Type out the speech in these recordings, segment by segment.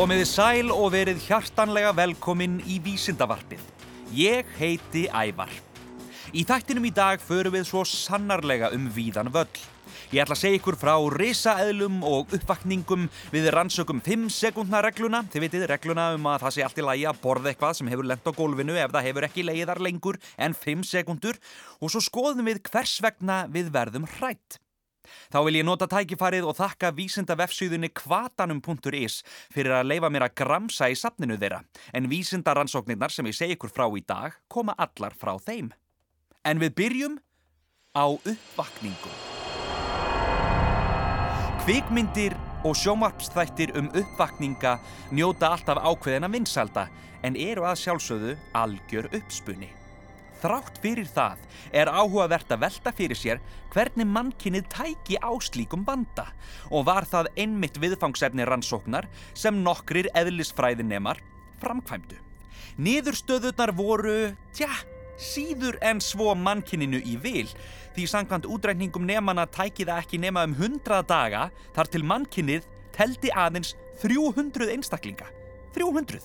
Komiði sæl og verið hjartanlega velkomin í Vísindavarpið. Ég heiti Ævar. Í þættinum í dag förum við svo sannarlega um víðan völl. Ég ætla að segja ykkur frá risaeðlum og uppvakningum við rannsökum 5 sekundna regluna. Þið vitið regluna um að það sé allt í lagi að borða eitthvað sem hefur lent á gólfinu ef það hefur ekki leiðar lengur en 5 sekundur og svo skoðum við hvers vegna við verðum hrætt. Þá vil ég nota tækifarið og þakka vísinda vefsýðunni kvatanum.is fyrir að leifa mér að gramsa í safninu þeirra en vísinda rannsóknirnar sem ég segi ykkur frá í dag koma allar frá þeim. En við byrjum á uppvakningu. Kvikmyndir og sjómarpsþættir um uppvakninga njóta alltaf ákveðina vinsalda en eru að sjálfsögðu algjör uppspunni. Þrátt fyrir það er áhugavert að velta fyrir sér hvernig mannkinnið tæki á slíkum banda og var það einmitt viðfangsefni rannsóknar sem nokkrir eðlisfræðinemar framkvæmdu. Niðurstöðunar voru, tja, síður en svo mannkinninu í vil því sangkvæmt útreikningum nemana tæki það ekki nema um 100 daga þar til mannkinnið teldi aðeins 300 einstaklinga. 300!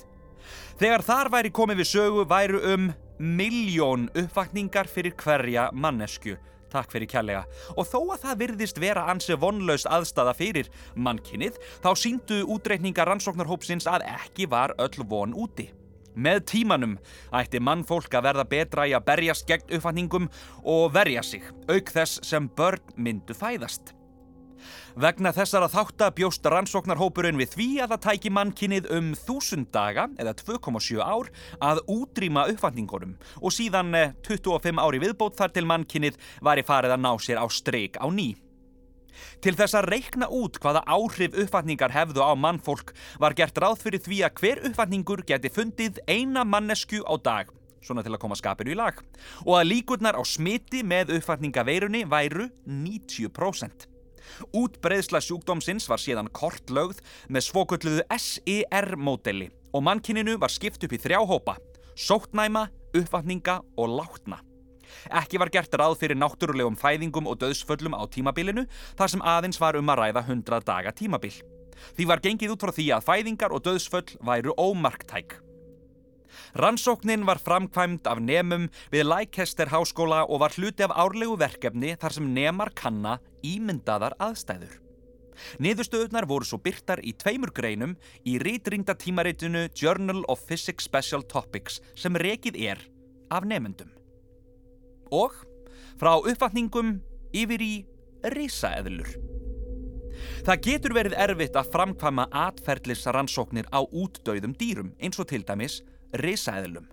Þegar þar væri komið við sögu væru um miljón uppvakningar fyrir hverja mannesku. Takk fyrir kærlega. Og þó að það virðist vera ansi vonlaus aðstafa fyrir mannkinnið, þá síndu útreikningar rannsóknarhópsins að ekki var öll von úti. Með tímanum ætti mannfólk að verða betra í að berjast gegn uppvakningum og verja sig, auk þess sem börn myndu fæðast. Vegna þessara þáttabjóst rannsóknarhópurinn við því að það tæki mannkinnið um þúsund daga, eða 2,7 ár, að útrýma uppvakningunum og síðan 25 ári viðbót þar til mannkinnið væri farið að ná sér á streik á ný. Til þess að reikna út hvaða áhrif uppvatningar hefðu á mannfólk var gert ráð fyrir því að hver uppvatningur geti fundið eina mannesku á dag, svona til að koma skapinu í lag, og að líkurnar á smiti með uppvatningaveirunni væru 90%. Útbreðsla sjúkdómsins var síðan kortlögð með svokölluðu SER-módeli og mannkininu var skipt upp í þrjá hópa, sótnæma, uppvatninga og látna. Ekki var gert ráð fyrir náttúrulegum fæðingum og döðsföllum á tímabilinu þar sem aðeins var um að ræða 100 daga tímabil. Því var gengið út frá því að fæðingar og döðsföll væru ómarktæk. Rannsóknin var framkvæmd af nemum við Leicester háskóla og var hluti af árlegu verkefni þar sem nemar kanna ímyndaðar aðstæður. Niðurstöðunar voru svo byrtar í tveimur greinum í rítringda tímaritinu Journal of Physics Special Topics sem rekið er af nemendum. Og frá uppvatningum yfir í risaeðlur. Það getur verið erfitt að framkvæma atferðlisrannsóknir á útdauðum dýrum eins og til dæmis risaeðlum.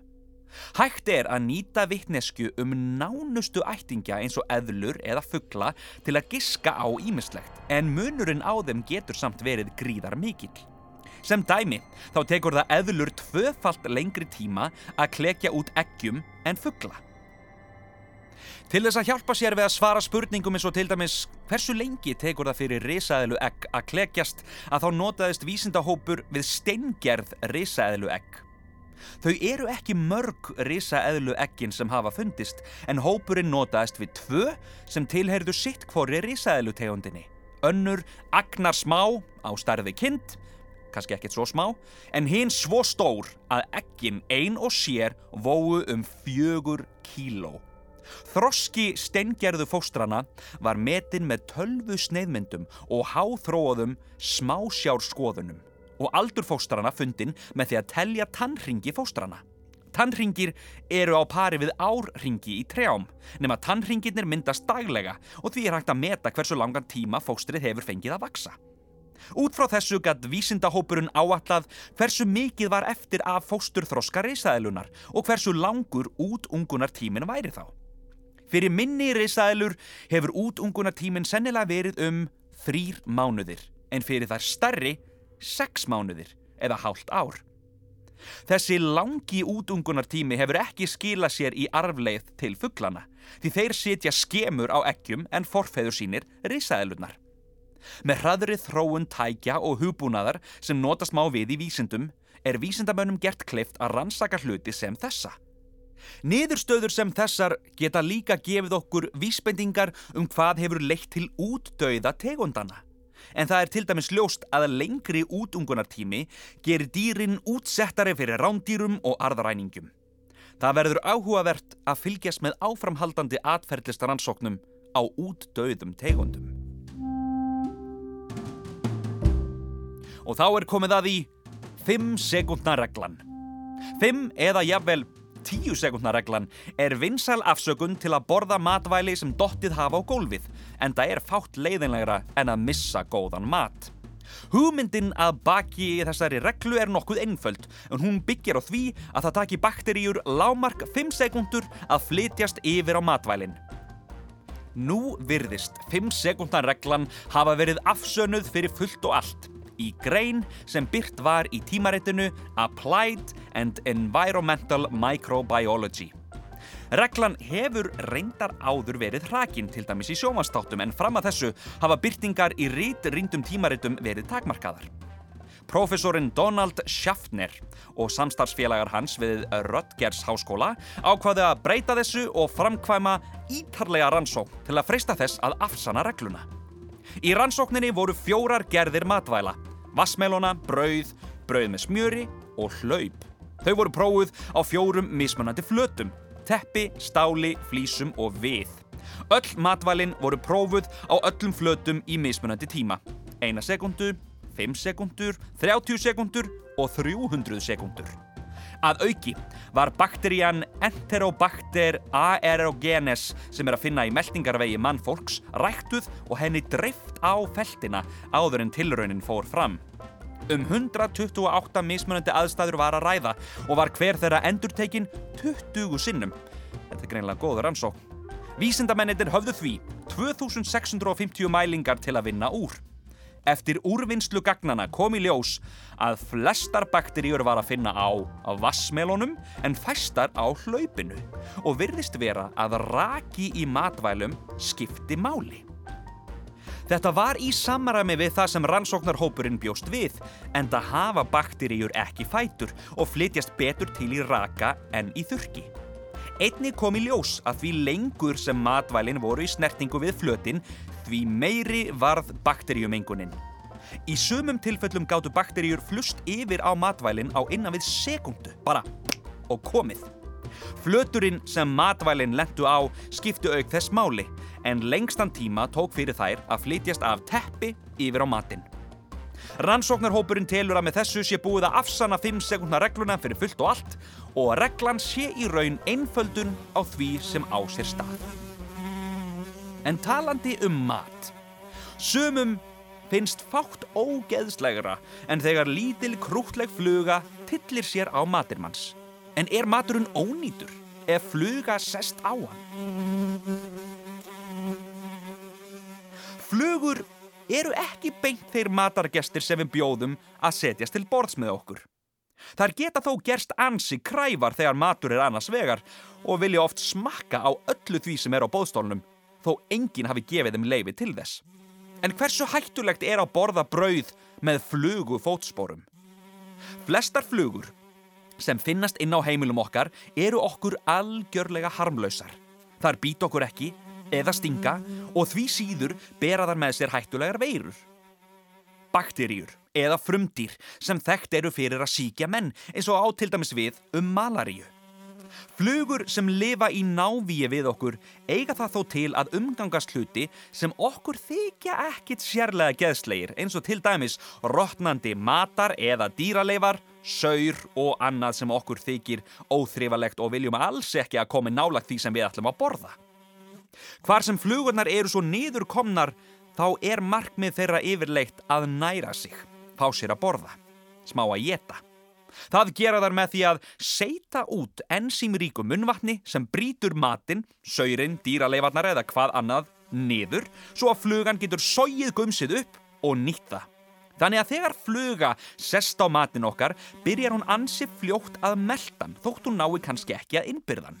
Hægt er að nýta vittnesku um nánustu ættingja eins og eðlur eða fuggla til að giska á ímislegt en munurinn á þeim getur samt verið gríðar mikill. Sem dæmi þá tekur það eðlur tvöfalt lengri tíma að klekja út eggjum en fuggla. Til þess að hjálpa sér við að svara spurningum eins og til dæmis hversu lengi tekur það fyrir risaeðlu egg að klekjast að þá notaðist vísindahópur við steingerð risaeðlu egg. Þau eru ekki mörg risaeðlu eggin sem hafa fundist en hópurinn notaðist við tvö sem tilheyrðu sitt hvori risaeðlu tegundinni. Önnur agnar smá á starfi kind, kannski ekkert svo smá, en hinn svo stór að eggin ein og sér vóu um fjögur kíló. Þroski steingerðu fóstrana var metin með tölvu sneiðmyndum og háþróaðum smásjárskoðunum og aldur fóstrana fundin með því að telja tannringi fóstrana. Tannringir eru á pari við árringi í trjám, nema tannringirnir myndast daglega og því er hægt að meta hversu langan tíma fóstrið hefur fengið að vaksa. Út frá þessu gætt vísindahópurinn áallad hversu mikið var eftir af fósturþroska reysaðilunar og hversu langur út ungunar tímin væri þá. Fyrir minni risaðilur hefur útungunartíminn sennilega verið um þrýr mánuðir en fyrir þær starri sex mánuðir eða hálft ár. Þessi langi útungunartími hefur ekki skila sér í arfleið til fugglana því þeir setja skemur á ekkjum en forfeður sínir risaðilunar. Með hraðri þróun tækja og hugbúnaðar sem notast má við í vísindum er vísindamönnum gert kleift að rannsaka hluti sem þessa. Niðurstöður sem þessar geta líka gefið okkur vísbendingar um hvað hefur leitt til útdauða tegundana. En það er til dæmis ljóst að lengri útungunartími gerir dýrin útsettari fyrir rándýrum og arðaræningum. Það verður áhugavert að fylgjast með áframhaldandi atferðlistaransóknum á útdauðum tegundum. Og þá er komið að í 5 sekundna reglan. 5 eða jafnvel 10 sekundna reglan er vinsal afsökun til að borða matvæli sem dottið hafa á gólfið en það er fátt leiðinlegra en að missa góðan mat. Hugmyndin að baki þessari reglu er nokkuð einföld en hún byggir á því að það taki bakteríur lámark 5 sekundur að flytjast yfir á matvælinn. Nú virðist 5 sekundar reglan hafa verið afsönuð fyrir fullt og allt í grein sem byrt var í tímaritinu Applied and Environmental Microbiology. Reglan hefur reyndar áður verið hrakinn til dæmis í sjómanstáttum en fram að þessu hafa byrtingar í rít rýndum tímaritum verið takmarkaðar. Profesorinn Donald Schaffner og samstarfsfélagar hans við Rutgers háskóla ákvaði að breyta þessu og framkvæma ítarlega rannsók til að freysta þess að afsana regluna. Í rannsókninni voru fjórar gerðir matvæla, vassmelona, brauð, brauð með smjöri og hlaup. Þau voru prófuð á fjórum mismunandi flötum, teppi, stáli, flísum og við. Öll matvælinn voru prófuð á öllum flötum í mismunandi tíma. Eina sekundu, 5 sekundur, 30 sekundur og 300 sekundur. Að auki var bakterían Enterobacter aerogenes sem er að finna í meldingarvegi mannfólks ræktuð og henni dreift á feltina áður en tilraunin fór fram. Um 128 mismunandi aðstæður var að ræða og var hver þeirra endurtekin 20 sinnum. Þetta er greinlega góður ansók. Vísindamennir höfðu því 2650 mælingar til að vinna úr. Eftir úrvinnslu gagnana kom í ljós að flestar bakteríur var að finna á, vassmelónum en fæstar á hlaupinu og virðist vera að raki í matvælum skipti máli. Þetta var í samaræmi við það sem rannsóknarhópurinn bjóst við en það hafa bakteríur ekki fætur og flytjast betur til í raka en í þurki. Einni kom í ljós að því lengur sem matvælinn voru í snertingu við flötin því meiri varð bakteríumengunin. Í sumum tilfellum gáttu bakteríur flust yfir á matvælinn á innan við sekundu, bara og komið. Flöturinn sem matvælinn lendu á skiptu auk þess máli, en lengstan tíma tók fyrir þær að flytjast af teppi yfir á matinn. Rannsóknarhópurinn telur að með þessu sé búið að afsanna 5 sekundna regluna fyrir fullt og allt og að reglan sé í raun einföldun á því sem á sér stað. En talandi um mat. Sumum finnst fátt ógeðslegra en þegar lítil krútleg fluga tillir sér á matirmanns. En er maturinn ónýtur ef fluga sest á hann? Flugur eru ekki beint þeir matargestir sem við bjóðum að setjast til borðs með okkur. Þar geta þó gerst ansi krævar þegar matur er annars vegar og vilja oft smakka á öllu því sem er á bóðstólnum þó enginn hafi gefið þeim leifi til þess. En hversu hættulegt er að borða brauð með flugu fótsporum? Flestar flugur sem finnast inn á heimilum okkar eru okkur algjörlega harmlausar. Þar být okkur ekki eða stinga og því síður bera þar með sér hættulegar veirur. Bakteríur eða frumdýr sem þekkt eru fyrir að síkja menn eins og á til dæmis við um malaríu. Flugur sem lifa í návíi við okkur eiga það þó til að umgangast hluti sem okkur þykja ekkit sérlega geðslegir eins og til dæmis rótnandi matar eða dýraleifar, saur og annað sem okkur þykir óþrifalegt og viljum alls ekki að komi nálagt því sem við ætlum að borða. Hvar sem flugurnar eru svo niður komnar þá er markmið þeirra yfirleitt að næra sig, fá sér að borða, smá að geta. Það gera þar með því að seita út ensýmríku munvatni sem brítur matinn, saurinn, dýraleifarnar eða hvað annað niður svo að flugan getur sóið gumsið upp og nýtt það. Þannig að þegar fluga sest á matin okkar byrjar hún ansi fljótt að meldan þótt hún nái kannski ekki að innbyrðan.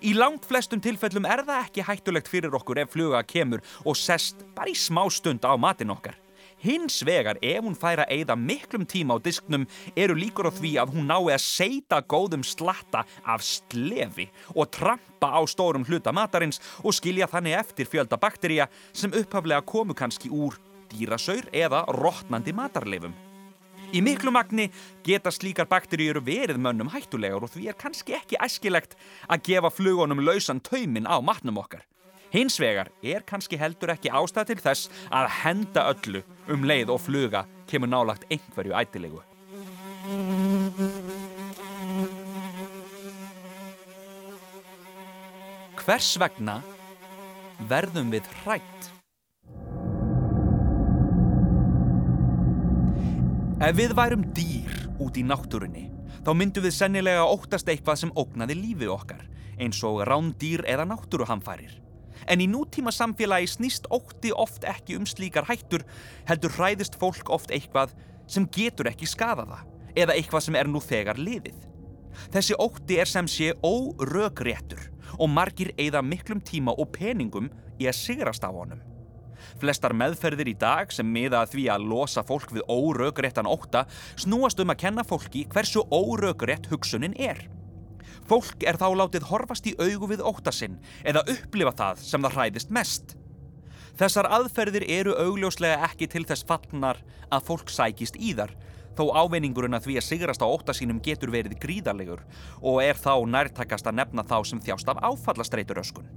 Í langt flestum tilfellum er það ekki hættulegt fyrir okkur ef fluga kemur og sest bara í smá stund á matin okkar. Hins vegar ef hún fær að eigða miklum tíma á disknum eru líkur á því að hún nái að seita góðum slatta af slefi og trampa á stórum hluta matarins og skilja þannig eftir fjölda bakteríja sem upphaflega komu kannski úr dýrasaur eða rótnandi matarleifum. Í miklu magni geta slíkar bakteríur verið mönnum hættulegar og því er kannski ekki æskilegt að gefa flugunum lausan taumin á matnum okkar. Hins vegar er kannski heldur ekki ástæð til þess að henda öllu um leið og fluga kemur nálagt einhverju ætilegu. Hvers vegna verðum við hrætt? Ef við værum dýr út í náttúrunni, þá myndum við sennilega óttast eitthvað sem ógnaði lífi okkar, eins og rándýr eða náttúruhamfærir. En í nútíma samfélagi snýst ótti oft ekki um slíkar hættur, heldur hræðist fólk oft eitthvað sem getur ekki skada það, eða eitthvað sem er nú þegar liðið. Þessi ótti er sem sé órögréttur og margir eigða miklum tíma og peningum í að sigrast á honum. Flestar meðferðir í dag sem miða að því að losa fólk við órögréttan ótta snúast um að kenna fólki hversu órögrétt hugsunin er. Fólk er þá látið horfast í augu við ótta sinn eða upplifa það sem það hræðist mest. Þessar aðferðir eru augljóslega ekki til þess fallnar að fólk sækist í þar þó ávinningurinn að því að sigrast á ótta sínum getur verið gríðarlegur og er þá nærtakast að nefna þá sem þjást af áfallastreituröskun.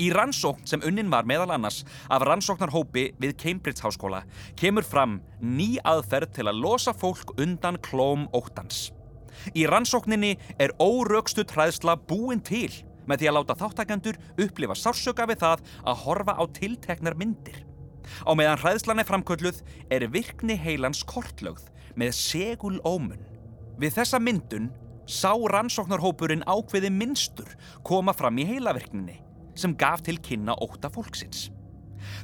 Í rannsókn sem unnin var meðal annars af rannsóknarhópi við Cambridge háskóla kemur fram ný aðferð til að losa fólk undan klóm óttans. Í rannsókninni er órögstu træðsla búin til með því að láta þáttakandur upplifa sársöka við það að horfa á tilteknar myndir. Á meðan hræðslan er framkölluð er virkni heilans kortlögð með segul ómun. Við þessa myndun sá rannsóknarhópurinn ákveði minnstur koma fram í heilavirkninni sem gaf til kynna óta fólksins.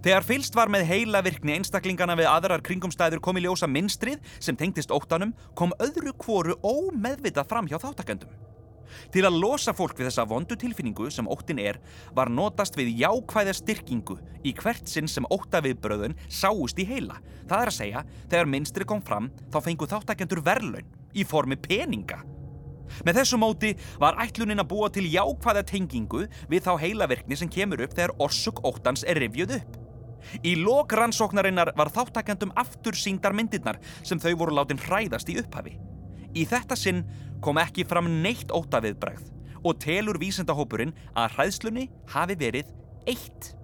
Þegar fylst var með heilavirkni einstaklingana við aðrar kringumstæður kom í ljósa minnstrið sem tengtist óttanum kom öðru kvoru ómeðvitað fram hjá þáttakendum. Til að losa fólk við þessa vondu tilfinningu sem óttin er var notast við jákvæða styrkingu í hvert sinn sem ótta viðbröðun sáust í heila. Það er að segja, þegar minnstri kom fram þá fengu þáttakendur verlaun í formi peninga. Með þessu móti var ætlunin að búa til jákvæða tengingu við þá heilaverkni sem kemur upp þegar orsuk óttans er revjuð upp. Í lok rannsóknarinnar var þáttakendum aftur síndar myndirnar sem þau voru látin hræðast í upphafi. Í þetta sinn kom ekki fram neitt ótaviðbræð og telur vísendahópurinn að hræðslunni hafi verið eitt.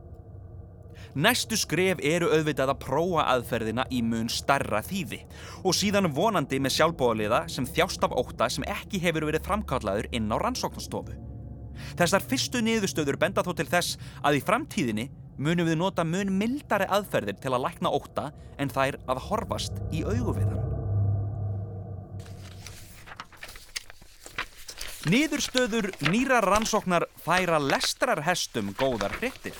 Næstu skref eru auðvitað að prófa aðferðina í mun starra þýði og síðan vonandi með sjálfbóðaliða sem þjást af óta sem ekki hefur verið framkallaður inn á rannsóknastofu. Þessar fyrstu niðurstöður benda þó til þess að í framtíðinni munum við nota mun mildari aðferðir til að lækna óta en þær að horfast í augu við hann. Niðurstöður nýra rannsóknar færa lestrarhestum góðar hrittir.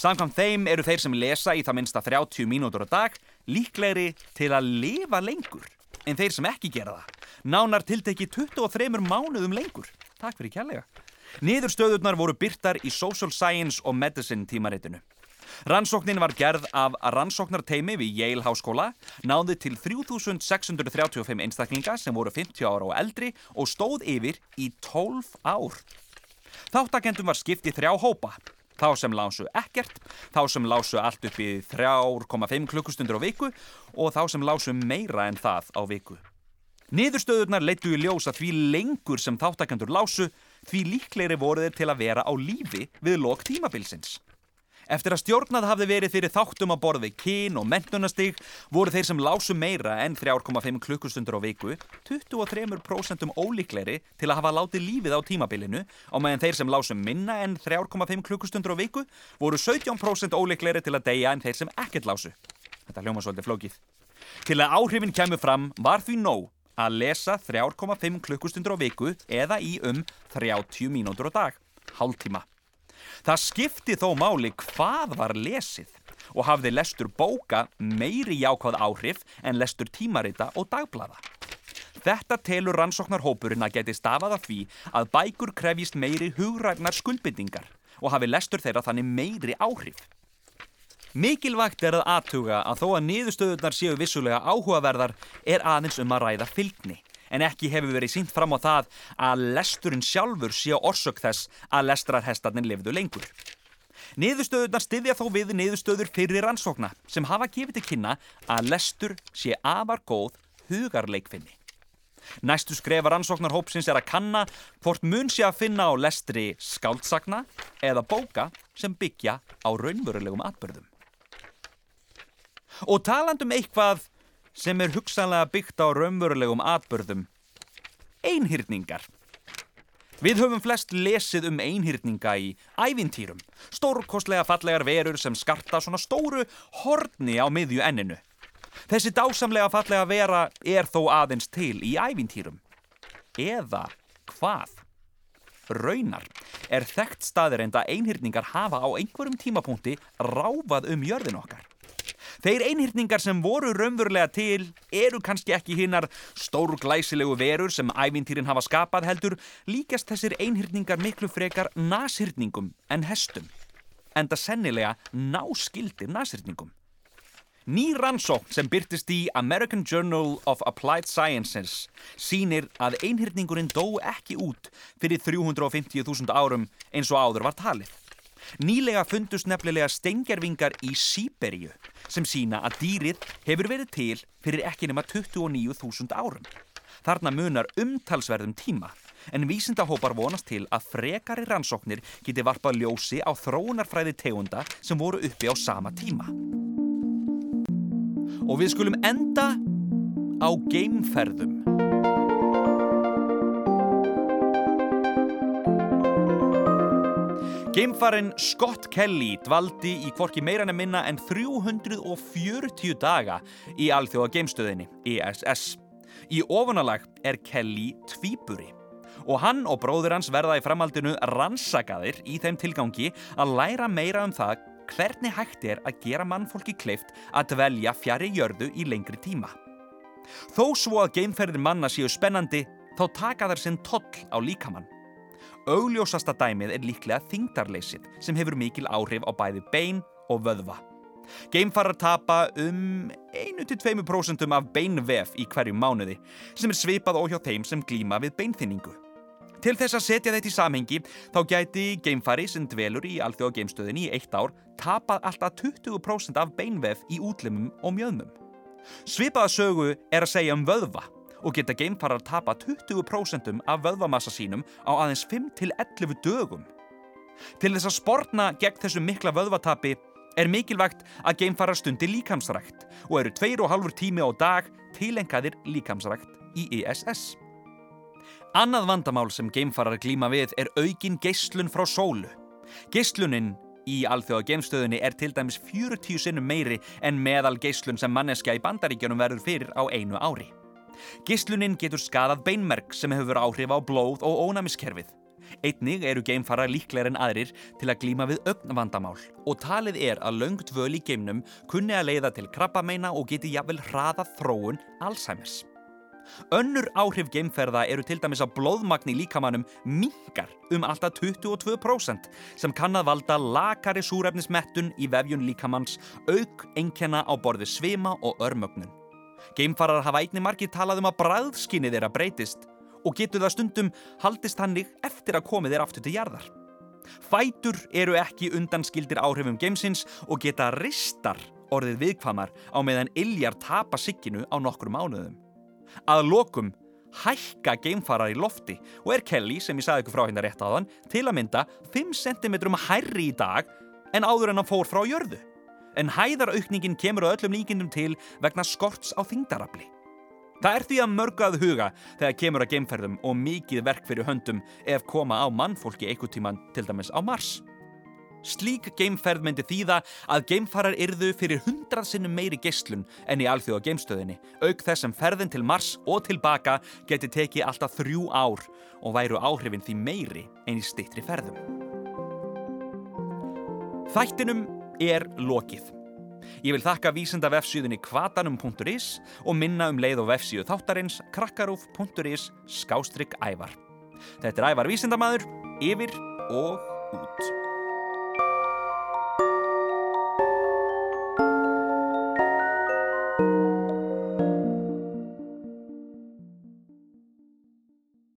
Samkvæmt þeim eru þeir sem lesa í það minsta 30 mínútur á dag líklegri til að lifa lengur en þeir sem ekki gera það. Nánar tilteki 23 mánuðum lengur. Takk fyrir kjærlega. Niðurstöðurnar voru byrtar í Social Science og Medicine tímaritinu. Rannsóknin var gerð af rannsóknarteimi við Yale Háskóla, náði til 3635 einstaklinga sem voru 50 ára og eldri og stóð yfir í 12 ár. Þáttakendum var skipt í þrjá hópa. Þá sem lásu ekkert, þá sem lásu allt upp í 3,5 klukkustundur á viku og þá sem lásu meira en það á viku. Niðurstöðurnar leittu í ljósa því lengur sem þáttakendur lásu, því líklegri voru þeir til að vera á lífi við lok tímabilsins. Eftir að stjórnað hafði verið fyrir þáttum að borði kín og mentunastig voru þeir sem lásu meira en 3,5 klukkustundur á viku 23% ólíkleri til að hafa látið lífið á tímabilinu og meðan þeir sem lásu minna en 3,5 klukkustundur á viku voru 17% ólíkleri til að deyja en þeir sem ekkert lásu. Þetta hljóma svolítið flókið. Til að áhrifin kemur fram var því nóg að lesa 3,5 klukkustundur á viku eða í um 30 mínútur á dag, hálftíma. Það skipti þó máli hvað var lesið og hafði lestur bóka meiri jákvæð áhrif en lestur tímarita og dagblada. Þetta telur rannsóknarhópurinn að geti stafað af því að bækur krefjist meiri hugræfnar skuldbindingar og hafi lestur þeirra þannig meiri áhrif. Mikilvægt er að aðtuga að þó að niðurstöðunar séu vissulega áhugaverðar er aðeins um að ræða fylgni en ekki hefur verið sínt fram á það að lesturinn sjálfur sé orsök þess að lestrarhestarnir lifðu lengur. Niðurstöðurnar styðja þó við niðurstöður fyrir rannsókna sem hafa gefið til kynna að lestur sé afar góð hugarleikfinni. Næstu skrefar rannsóknarhópsins er að kanna hvort mun sé að finna á lestri skáldsagna eða bóka sem byggja á raunverulegum atbyrðum. Og talandum eitthvað sem er hugsanlega byggt á raunverulegum atbyrðum, einhyrningar. Við höfum flest lesið um einhyrninga í ævintýrum, stórkostlega fallegar verur sem skarta svona stóru horni á miðju enninu. Þessi dásamlega fallega vera er þó aðeins til í ævintýrum. Eða hvað? Raunar er þekkt staðir enda einhyrningar hafa á einhverjum tímapunkti ráfað um jörðin okkar. Þeir einhyrningar sem voru raunverulega til eru kannski ekki hinnar stórglæsilegu verur sem ævintýrin hafa skapað heldur líkast þessir einhyrningar miklu frekar nashyrningum en hestum. Enda sennilega náskildir nashyrningum. Ný rannsókn sem byrtist í American Journal of Applied Sciences sínir að einhyrningurinn dó ekki út fyrir 350.000 árum eins og áður var talið. Nýlega fundust nefnilega stengjarvingar í Sýberíu sem sína að dýrið hefur verið til fyrir ekki nema 29.000 árum. Þarna munar umtalsverðum tíma en vísindahópar vonast til að frekari rannsóknir geti varpað ljósi á þróunarfræði tegunda sem voru uppi á sama tíma. Og við skulum enda á geimferðum. Geimfarin Scott Kelly dvaldi í kvorki meirann að minna en 340 daga í alþjóða geimstöðinni, ISS. Í ofunalag er Kelly tvíburi og hann og bróður hans verða í framhaldinu rannsakaðir í þeim tilgangi að læra meira um það hvernig hægt er að gera mannfólki kleift að dvelja fjari jörðu í lengri tíma. Þó svo að geimferðin manna séu spennandi, þá taka þær sinn toll á líkamann. Augljósasta dæmið er líklega þingdarleysið sem hefur mikil áhrif á bæði bein og vöðva. Geimfarar tapa um 1-2% af beinvef í hverju mánuði sem er svipað óhjá þeim sem glíma við beinþinningu. Til þess að setja þetta í samhengi þá gæti geimfari sem dvelur í alþjóða geimstöðinni í eitt ár tapað alltaf 20% af beinvef í útlimum og mjöðmum. Svipaða sögu er að segja um vöðva og geta geimfarar tapa 20% af vöðvamassa sínum á aðeins 5-11 dögum. Til þess að sportna gegn þessu mikla vöðvatapi er mikilvægt að geimfarar stundi líkamsrækt og eru 2,5 tími á dag tilengaðir líkamsrækt í ISS. Annað vandamál sem geimfarar glíma við er aukin geyslun frá sólu. Geyslunin í alþjóða geimstöðunni er til dæmis 40 sinnum meiri en meðal geyslun sem manneska í bandaríkjunum verður fyrir á einu ári. Gislunin getur skadað beinmerk sem hefur áhrif á blóð og ónæmiskerfið. Einnig eru geimfarar líklegar en aðrir til að glíma við ögnvandamál og talið er að laungt völ í geimnum kunni að leiða til krabbameina og geti jafnvel hraðað þróun Alzheimer's. Önnur áhrif geimferða eru til dæmis að blóðmagni líkamannum mingar um alltaf 22% sem kann að valda lakari súrefnismettun í vefjun líkamanns auk enkenna á borði svima og örmögnun. Geimfarar hafa einni margir talað um að bræðskinni þeirra breytist og getur það stundum haldist hannig eftir að komið þeirra aftur til jarðar. Fætur eru ekki undanskildir áhrifum geimsins og geta ristar orðið viðkvamar á meðan illjar tapa sigginu á nokkru mánuðum. Að lokum hækka geimfarar í lofti og er Kelly, sem ég sagði ykkur frá hérna rétt á þann, til að mynda 5 cm hærri í dag en áður en hann fór frá jörðu en hæðaraukningin kemur á öllum líkindum til vegna skorts á þingdarafli. Það er því að mörgu að huga þegar kemur að geimferðum og mikið verk fyrir höndum ef koma á mannfólki einhver tíman til dæmis á Mars. Slík geimferð myndi þýða að geimfarar yrðu fyrir hundrað sinnum meiri geyslun enn í alþjóða geimstöðinni, auk þess sem ferðin til Mars og tilbaka geti tekið alltaf þrjú ár og væru áhrifin því meiri enn í stittri ferðum. Þættinum er lokið. Ég vil þakka vísenda vefsíðunni kvatanum.is og minna um leið og vefsíðu þáttarins krakkarúf.is skástrygg ævar. Þetta er ævar vísendamadur, yfir og